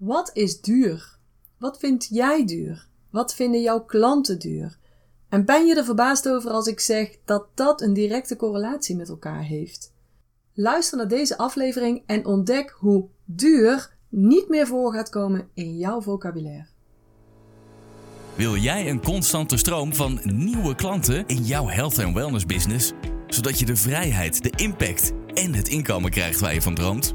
Wat is duur? Wat vind jij duur? Wat vinden jouw klanten duur? En ben je er verbaasd over als ik zeg dat dat een directe correlatie met elkaar heeft? Luister naar deze aflevering en ontdek hoe duur niet meer voor gaat komen in jouw vocabulaire. Wil jij een constante stroom van nieuwe klanten in jouw health en wellness business, zodat je de vrijheid, de impact en het inkomen krijgt waar je van droomt?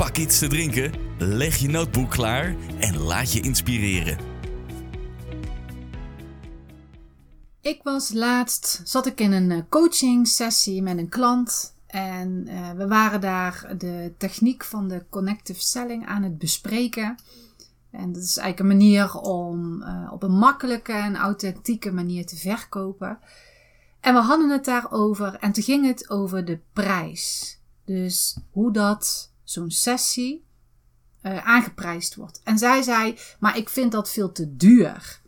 pak iets te drinken, leg je notebook klaar en laat je inspireren. Ik was laatst, zat ik in een coaching sessie met een klant en uh, we waren daar de techniek van de connective selling aan het bespreken. En dat is eigenlijk een manier om uh, op een makkelijke en authentieke manier te verkopen. En we hadden het daarover en toen ging het over de prijs. Dus hoe dat zo'n sessie uh, aangeprijsd wordt. En zij zei, maar ik vind dat veel te duur.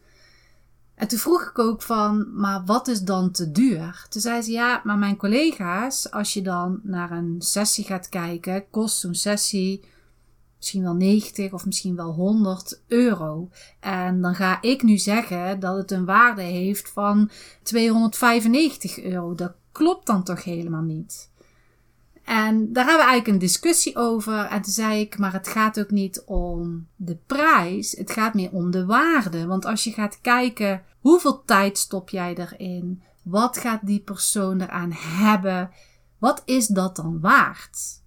En toen vroeg ik ook van, maar wat is dan te duur? Toen zei ze, ja, maar mijn collega's, als je dan naar een sessie gaat kijken, kost zo'n sessie misschien wel 90 of misschien wel 100 euro. En dan ga ik nu zeggen dat het een waarde heeft van 295 euro. Dat klopt dan toch helemaal niet? En daar hebben we eigenlijk een discussie over. En toen zei ik, maar het gaat ook niet om de prijs. Het gaat meer om de waarde. Want als je gaat kijken, hoeveel tijd stop jij erin? Wat gaat die persoon eraan hebben? Wat is dat dan waard?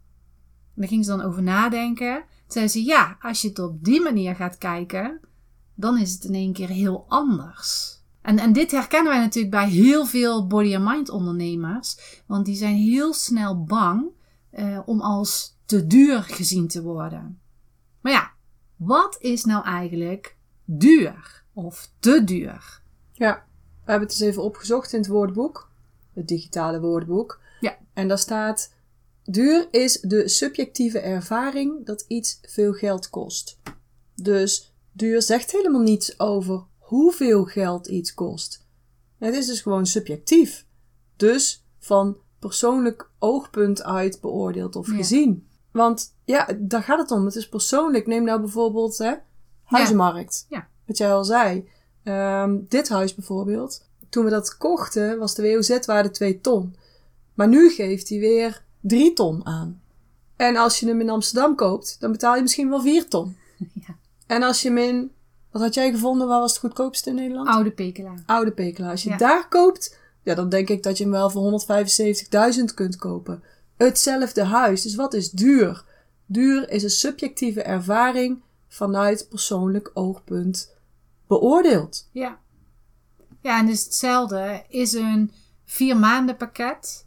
En daar ging ze dan over nadenken. Toen zei ze, ja, als je het op die manier gaat kijken, dan is het in één keer heel anders. En, en dit herkennen wij natuurlijk bij heel veel body and mind ondernemers. Want die zijn heel snel bang uh, om als te duur gezien te worden. Maar ja, wat is nou eigenlijk duur of te duur? Ja, we hebben het eens even opgezocht in het woordenboek. Het digitale woordenboek. Ja. En daar staat: duur is de subjectieve ervaring dat iets veel geld kost. Dus duur zegt helemaal niets over hoeveel geld iets kost. Het is dus gewoon subjectief. Dus van persoonlijk oogpunt uit beoordeeld of gezien. Want ja, daar gaat het om. Het is persoonlijk. Neem nou bijvoorbeeld hè, huizenmarkt. Ja. Wat jij al zei. Um, dit huis bijvoorbeeld. Toen we dat kochten was de WOZ-waarde 2 ton. Maar nu geeft hij weer 3 ton aan. En als je hem in Amsterdam koopt, dan betaal je misschien wel 4 ton. Ja. En als je hem in wat had jij gevonden? Waar was het goedkoopste in Nederland? Oude Pekela. Oude Pekela. Als je Ja. daar koopt, ja, dan denk ik dat je hem wel voor 175.000 kunt kopen. Hetzelfde huis. Dus wat is duur? Duur is een subjectieve ervaring vanuit persoonlijk oogpunt beoordeeld. Ja. Ja, en dus hetzelfde is een vier maanden pakket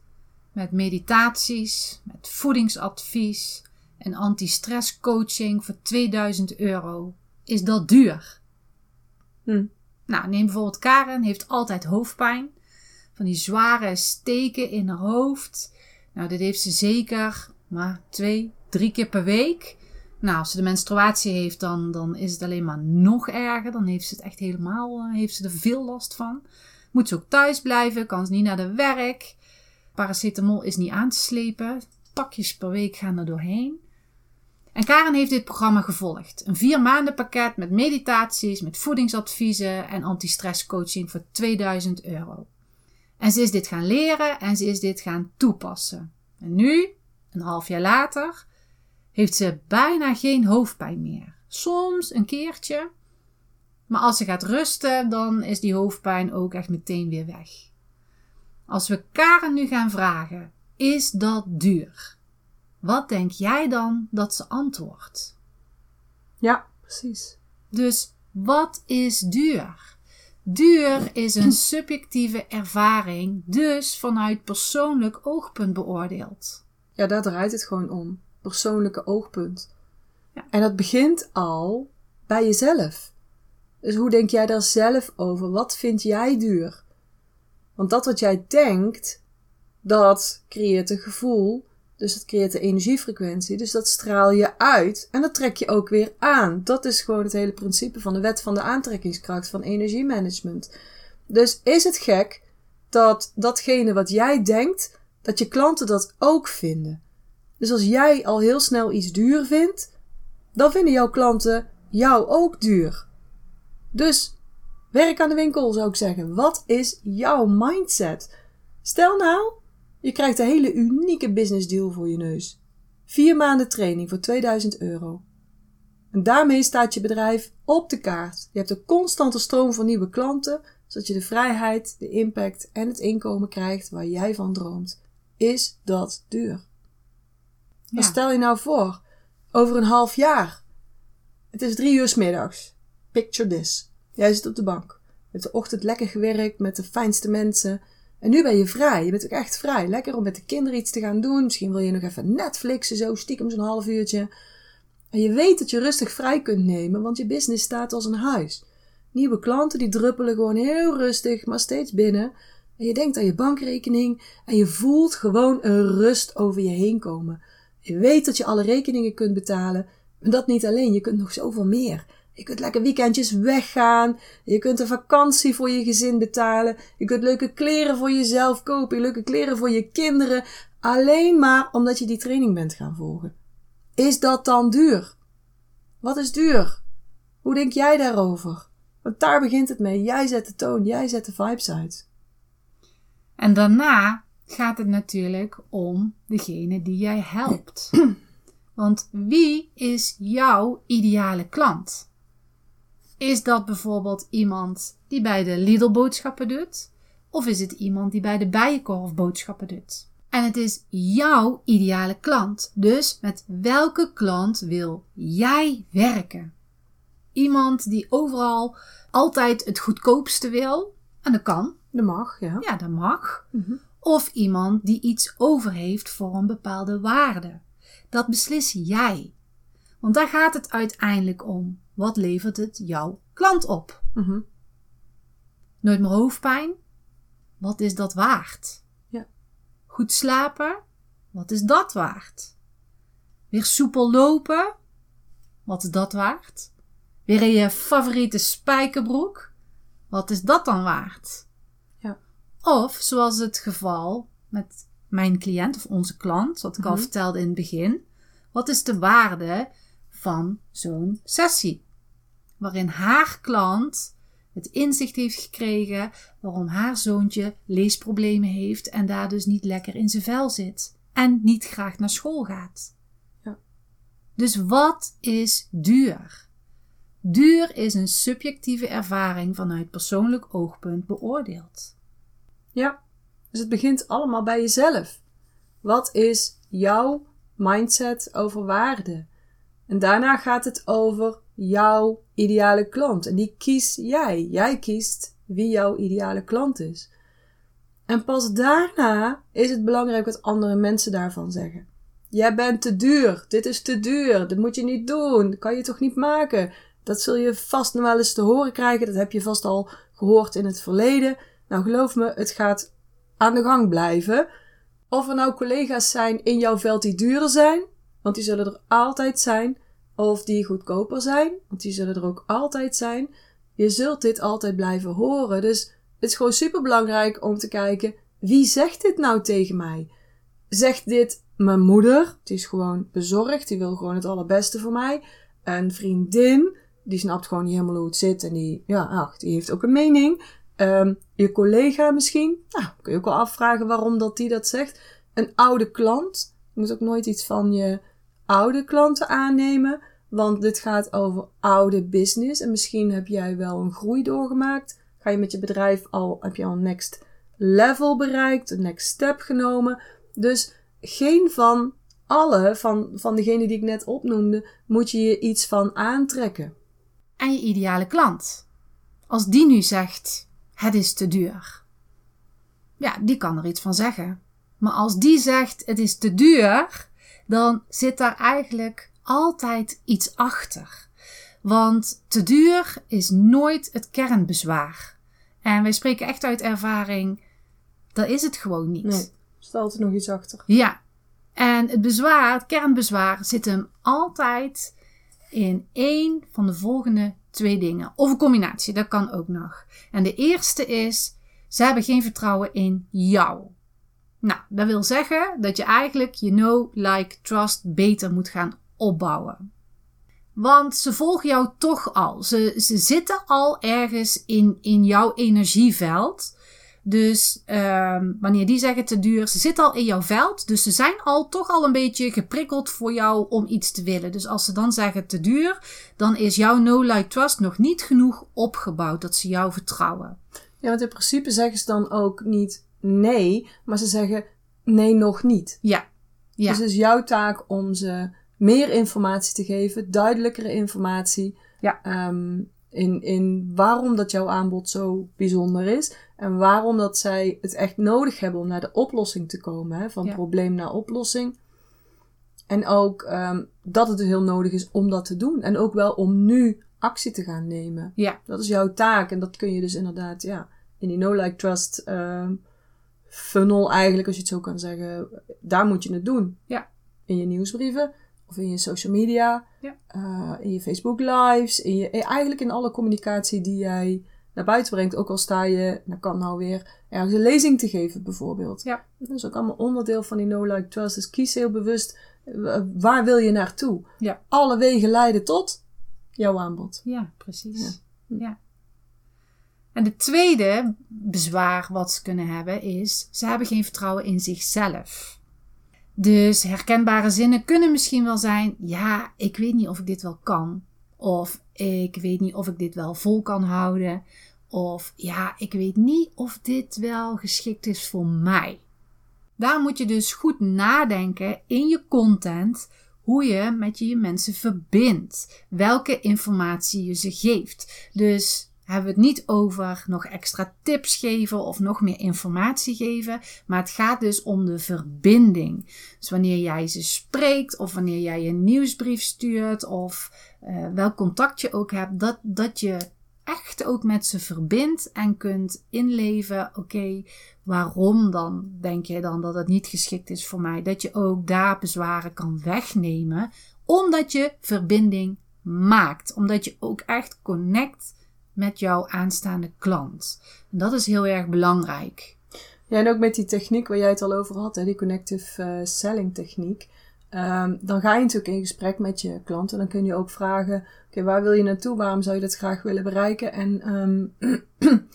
met meditaties, met voedingsadvies en anti-stress coaching voor 2000 euro. Is dat duur? Hm. Nou, neem bijvoorbeeld Karen, heeft altijd hoofdpijn. Van die zware steken in haar hoofd. Nou, dit heeft ze zeker maar twee, drie keer per week. Nou, als ze de menstruatie heeft, dan, dan is het alleen maar nog erger. Dan heeft ze het echt helemaal, eh, heeft ze er veel last van. Moet ze ook thuis blijven, kan ze niet naar de werk. Paracetamol is niet aan te slepen. Pakjes per week gaan er doorheen. En Karen heeft dit programma gevolgd. Een vier maanden pakket met meditaties, met voedingsadviezen en anti-stress coaching voor 2000 euro. En ze is dit gaan leren en ze is dit gaan toepassen. En nu, een half jaar later, heeft ze bijna geen hoofdpijn meer. Soms een keertje. Maar als ze gaat rusten, dan is die hoofdpijn ook echt meteen weer weg. Als we Karen nu gaan vragen, is dat duur? Wat denk jij dan dat ze antwoordt? Ja, precies. Dus wat is duur? Duur is een subjectieve ervaring, dus vanuit persoonlijk oogpunt beoordeeld. Ja, daar draait het gewoon om. Persoonlijke oogpunt. Ja. En dat begint al bij jezelf. Dus hoe denk jij daar zelf over? Wat vind jij duur? Want dat wat jij denkt, dat creëert een gevoel. Dus dat creëert de energiefrequentie. Dus dat straal je uit. En dat trek je ook weer aan. Dat is gewoon het hele principe van de wet van de aantrekkingskracht van energiemanagement. Dus is het gek dat datgene wat jij denkt, dat je klanten dat ook vinden. Dus als jij al heel snel iets duur vindt, dan vinden jouw klanten jou ook duur. Dus werk aan de winkel zou ik zeggen. Wat is jouw mindset? Stel nou, je krijgt een hele unieke business deal voor je neus. Vier maanden training voor 2000 euro. En daarmee staat je bedrijf op de kaart. Je hebt een constante stroom van nieuwe klanten, zodat je de vrijheid, de impact en het inkomen krijgt waar jij van droomt. Is dat duur? Ja. stel je nou voor, over een half jaar. Het is drie uur s middags. Picture this. Jij zit op de bank. Je hebt de ochtend lekker gewerkt met de fijnste mensen. En nu ben je vrij. Je bent ook echt vrij. Lekker om met de kinderen iets te gaan doen. Misschien wil je nog even Netflixen, zo stiekem zo'n half uurtje. En je weet dat je rustig vrij kunt nemen, want je business staat als een huis. Nieuwe klanten die druppelen gewoon heel rustig, maar steeds binnen. En je denkt aan je bankrekening en je voelt gewoon een rust over je heen komen. Je weet dat je alle rekeningen kunt betalen. En dat niet alleen, je kunt nog zoveel meer. Je kunt lekker weekendjes weggaan. Je kunt een vakantie voor je gezin betalen. Je kunt leuke kleren voor jezelf kopen. Leuke kleren voor je kinderen. Alleen maar omdat je die training bent gaan volgen. Is dat dan duur? Wat is duur? Hoe denk jij daarover? Want daar begint het mee. Jij zet de toon, jij zet de vibes uit. En daarna gaat het natuurlijk om degene die jij helpt. Want wie is jouw ideale klant? Is dat bijvoorbeeld iemand die bij de Lidl boodschappen doet? Of is het iemand die bij de Bijenkorf boodschappen doet? En het is jouw ideale klant. Dus met welke klant wil jij werken? Iemand die overal altijd het goedkoopste wil. En dat kan. Dat mag, ja. Ja, dat mag. Mhm. Of iemand die iets over heeft voor een bepaalde waarde. Dat beslis jij. Want daar gaat het uiteindelijk om. Wat levert het jouw klant op? Mhm. Nooit meer hoofdpijn? Wat is dat waard? Ja. Goed slapen? Wat is dat waard? Weer soepel lopen? Wat is dat waard? Weer in je favoriete spijkerbroek? Wat is dat dan waard? Ja. Of, zoals het geval met mijn cliënt of onze klant, wat ik al mhm. vertelde in het begin. Wat is de waarde van zo'n sessie? Waarin haar klant het inzicht heeft gekregen waarom haar zoontje leesproblemen heeft en daar dus niet lekker in zijn vel zit en niet graag naar school gaat. Ja. Dus wat is duur? Duur is een subjectieve ervaring vanuit persoonlijk oogpunt beoordeeld. Ja, dus het begint allemaal bij jezelf. Wat is jouw mindset over waarde? En daarna gaat het over jouw ideale klant. En die kies jij. Jij kiest wie jouw ideale klant is. En pas daarna is het belangrijk wat andere mensen daarvan zeggen. Jij bent te duur. Dit is te duur. Dat moet je niet doen. Dat kan je toch niet maken. Dat zul je vast nog wel eens te horen krijgen. Dat heb je vast al gehoord in het verleden. Nou, geloof me, het gaat aan de gang blijven. Of er nou collega's zijn in jouw veld die duurder zijn, want die zullen er altijd zijn. Of die goedkoper zijn, want die zullen er ook altijd zijn. Je zult dit altijd blijven horen. Dus het is gewoon super belangrijk om te kijken: wie zegt dit nou tegen mij? Zegt dit mijn moeder? Die is gewoon bezorgd, die wil gewoon het allerbeste voor mij. Een vriendin, die snapt gewoon niet helemaal hoe het zit en die, ja, ach, die heeft ook een mening. Um, je collega misschien, nou, kun je ook wel afvragen waarom dat die dat zegt. Een oude klant, je moet ook nooit iets van je oude klanten aannemen, want dit gaat over oude business en misschien heb jij wel een groei doorgemaakt. Ga je met je bedrijf al, heb je al next level bereikt, een next step genomen. Dus geen van alle, van, van degene die ik net opnoemde, moet je je iets van aantrekken. En je ideale klant. Als die nu zegt, het is te duur. Ja, die kan er iets van zeggen. Maar als die zegt het is te duur, dan zit daar eigenlijk altijd iets achter. Want te duur is nooit het kernbezwaar. En wij spreken echt uit ervaring, dat is het gewoon niet. Nee, er staat altijd nog iets achter. Ja. En het bezwaar, het kernbezwaar, zit hem altijd in één van de volgende twee dingen. Of een combinatie, dat kan ook nog. En de eerste is, ze hebben geen vertrouwen in jou. Nou, dat wil zeggen dat je eigenlijk je know, like, trust beter moet gaan opbouwen. Want ze volgen jou toch al. Ze, ze zitten al ergens in, in jouw energieveld. Dus um, wanneer die zeggen te duur, ze zitten al in jouw veld. Dus ze zijn al toch al een beetje geprikkeld voor jou om iets te willen. Dus als ze dan zeggen te duur, dan is jouw no like trust nog niet genoeg opgebouwd dat ze jou vertrouwen. Ja, want in principe zeggen ze dan ook niet nee, maar ze zeggen nee nog niet. Ja. ja. Dus het is jouw taak om ze meer informatie te geven, duidelijkere informatie. Ja. Um, in, in waarom dat jouw aanbod zo bijzonder is. En waarom dat zij het echt nodig hebben om naar de oplossing te komen. Hè, van Ja. probleem naar oplossing. En ook um, dat het heel nodig is om dat te doen. En ook wel om nu actie te gaan nemen. Ja. Dat is jouw taak. En dat kun je dus inderdaad, ja, in die no-like-trust um, funnel eigenlijk, als je het zo kan zeggen. Daar moet je het doen. Ja. In je nieuwsbrieven. Of in je social media. Ja. Uh, in je Facebook lives. In je, eigenlijk in alle communicatie die jij naar buiten brengt. Ook al sta je, dat kan nou weer, ergens een lezing te geven bijvoorbeeld. Ja. Dat is ook allemaal onderdeel van die no-like-trust. Dus kies heel bewust, uh, waar wil je naartoe? Ja. Alle wegen leiden tot jouw aanbod. Ja, precies. Ja. ja. En de tweede bezwaar wat ze kunnen hebben is, ze hebben geen vertrouwen in zichzelf. Dus herkenbare zinnen kunnen misschien wel zijn: ja, ik weet niet of ik dit wel kan. Of ik weet niet of ik dit wel vol kan houden. Of ja, ik weet niet of dit wel geschikt is voor mij. Daar moet je dus goed nadenken in je content hoe je met je, mensen verbindt. Welke informatie je ze geeft. Dus hebben we het niet over nog extra tips geven of nog meer informatie geven. Maar het gaat dus om de verbinding. Dus wanneer jij ze spreekt of wanneer jij een nieuwsbrief stuurt of uh, welk contact je ook hebt, dat, dat je echt ook met ze verbindt en kunt inleven. Oké, waarom dan denk je dan dat het niet geschikt is voor mij? Dat je ook daar bezwaren kan wegnemen, omdat je verbinding maakt. Omdat je ook echt connect met jouw aanstaande klant. En dat is heel erg belangrijk. Ja, en ook met die techniek waar jij het al over had, hè, die connective uh, selling techniek. Um, dan ga je natuurlijk in gesprek met je klant en dan kun je ook vragen: oké, okay, waar wil je naartoe? Waarom zou je dat graag willen bereiken? En um,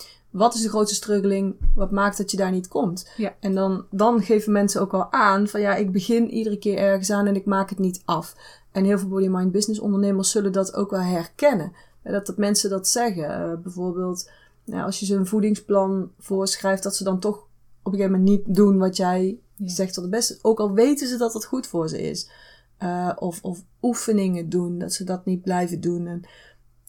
wat is de grootste struggling? Wat maakt dat je daar niet komt? Ja. En dan, dan geven mensen ook al aan van ja, ik begin iedere keer ergens aan en ik maak het niet af. En heel veel body mind business ondernemers zullen dat ook wel herkennen. Dat, dat mensen dat zeggen. Uh, bijvoorbeeld, nou, als je ze een voedingsplan voorschrijft, dat ze dan toch op een gegeven moment niet doen wat jij ja. zegt dat het beste is. Ook al weten ze dat het goed voor ze is. Uh, of, of oefeningen doen, dat ze dat niet blijven doen. En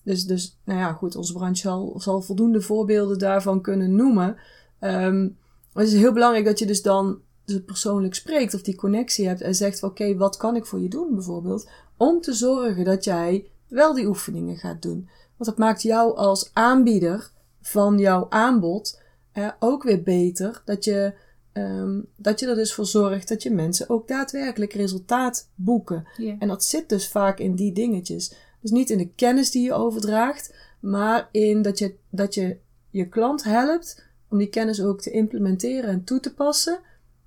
dus, dus, nou ja, goed, onze branche zal, zal voldoende voorbeelden daarvan kunnen noemen. Um, maar het is heel belangrijk dat je dus dan dus persoonlijk spreekt of die connectie hebt en zegt van oké, okay, wat kan ik voor je doen bijvoorbeeld? Om te zorgen dat jij wel die oefeningen gaat doen. Want dat maakt jou als aanbieder van jouw aanbod eh, ook weer beter. Dat je, um, dat je er dus voor zorgt dat je mensen ook daadwerkelijk resultaat boeken. Yeah. En dat zit dus vaak in die dingetjes. Dus niet in de kennis die je overdraagt, maar in dat je dat je, je klant helpt om die kennis ook te implementeren en toe te passen.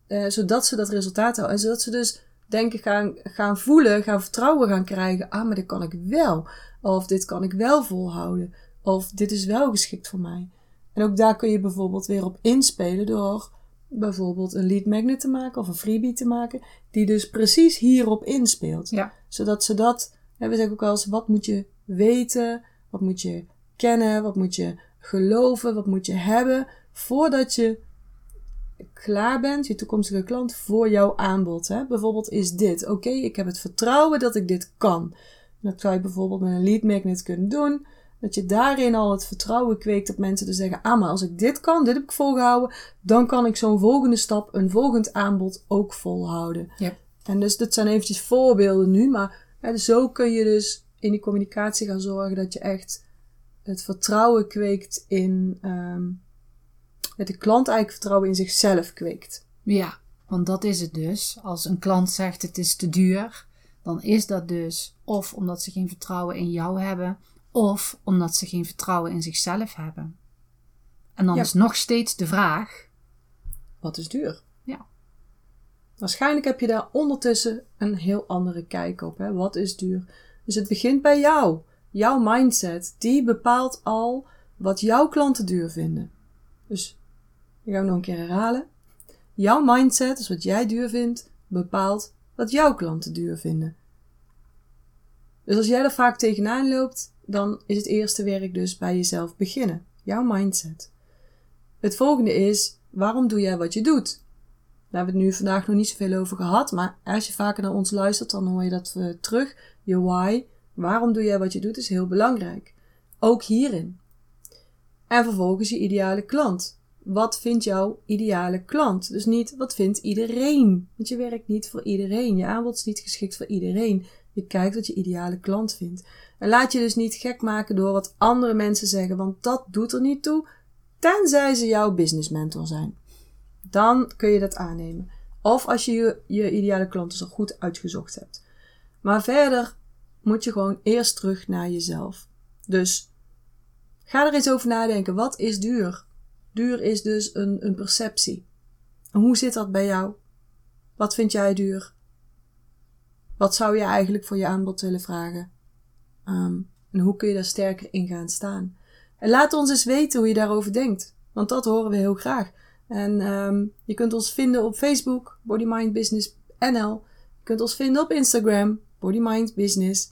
Uh, zodat ze dat resultaat houden. En zodat ze dus denken gaan, gaan voelen, gaan vertrouwen gaan krijgen. Ah, maar dit kan ik wel. Of dit kan ik wel volhouden. Of dit is wel geschikt voor mij. En ook daar kun je bijvoorbeeld weer op inspelen door bijvoorbeeld een lead magnet te maken of een freebie te maken. Die dus precies hierop inspeelt. Ja. Zodat ze dat, we zeggen ook wel eens, wat moet je weten? Wat moet je kennen? Wat moet je geloven? Wat moet je hebben? Voordat je klaar bent, je toekomstige klant, voor jouw aanbod. Hè? Bijvoorbeeld is dit, oké, okay, ik heb het vertrouwen dat ik dit kan. Dat zou je bijvoorbeeld met een lead magnet kunnen doen. Dat je daarin al het vertrouwen kweekt dat mensen dus zeggen, ah, maar als ik dit kan, dit heb ik volgehouden, dan kan ik zo'n volgende stap, een volgend aanbod ook volhouden. Yep. En dus dat zijn eventjes voorbeelden nu, maar hè, zo kun je dus in die communicatie gaan zorgen dat je echt het vertrouwen kweekt in. ehm dat de klant eigenlijk vertrouwen in zichzelf kweekt. Ja, want dat is het dus. Als een klant zegt het is te duur, dan is dat dus of omdat ze geen vertrouwen in jou hebben, of omdat ze geen vertrouwen in zichzelf hebben. En dan Ja. is nog steeds de vraag: Wat is duur? Ja. Waarschijnlijk heb je daar ondertussen een heel andere kijk op. Hè? Wat is duur? Dus het begint bij jou. Jouw mindset, die bepaalt al wat jouw klanten duur vinden. Dus, ik ga hem nog een keer herhalen. Jouw mindset, dus wat jij duur vindt, bepaalt wat jouw klanten duur vinden. Dus als jij er vaak tegenaan loopt, dan is het eerste werk dus bij jezelf beginnen. Jouw mindset. Het volgende is, waarom doe jij wat je doet? Daar hebben we het nu vandaag nog niet zoveel over gehad, maar als je vaker naar ons luistert, dan hoor je dat terug. Je why, waarom doe jij wat je doet, is heel belangrijk. Ook hierin. En vervolgens je ideale klant. Wat vindt jouw ideale klant? Dus niet wat vindt iedereen. Want je werkt niet voor iedereen. Je aanbod is niet geschikt voor iedereen. Je kijkt wat je ideale klant vindt. En laat je dus niet gek maken door wat andere mensen zeggen, want dat doet er niet toe, tenzij ze jouw business mentor zijn. Dan kun je dat aannemen. Of als je je, je ideale klant dus al goed uitgezocht hebt. Maar verder moet je gewoon eerst terug naar jezelf. Dus ga er eens over nadenken. Wat is duur? Duur is dus een, een perceptie. En hoe zit dat bij jou? Wat vind jij duur? Wat zou je eigenlijk voor je aanbod willen vragen? Ehm, en hoe kun je daar sterker in gaan staan? En laat ons eens weten hoe je daarover denkt. Want dat horen we heel graag. En ehm, je kunt ons vinden op Facebook, Body Mind Business NL. Je kunt ons vinden op Instagram, Body Mind Business.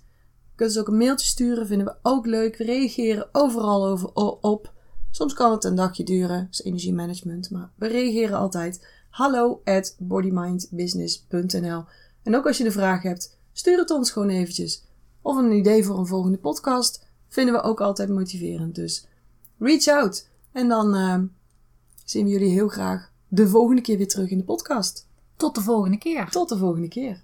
Je kunt ons ook een mailtje sturen, vinden we ook leuk. We reageren overal over, op. Soms kan het een dagje duren, dat is energiemanagement, maar we reageren altijd. Hallo at bodymindbusiness.nl En ook als je een vraag hebt, stuur het ons gewoon eventjes. Of een idee voor een volgende podcast, vinden we ook altijd motiverend. Dus reach out. En dan ehm, zien we jullie heel graag de volgende keer weer terug in de podcast. tot de volgende keer. Tot de volgende keer.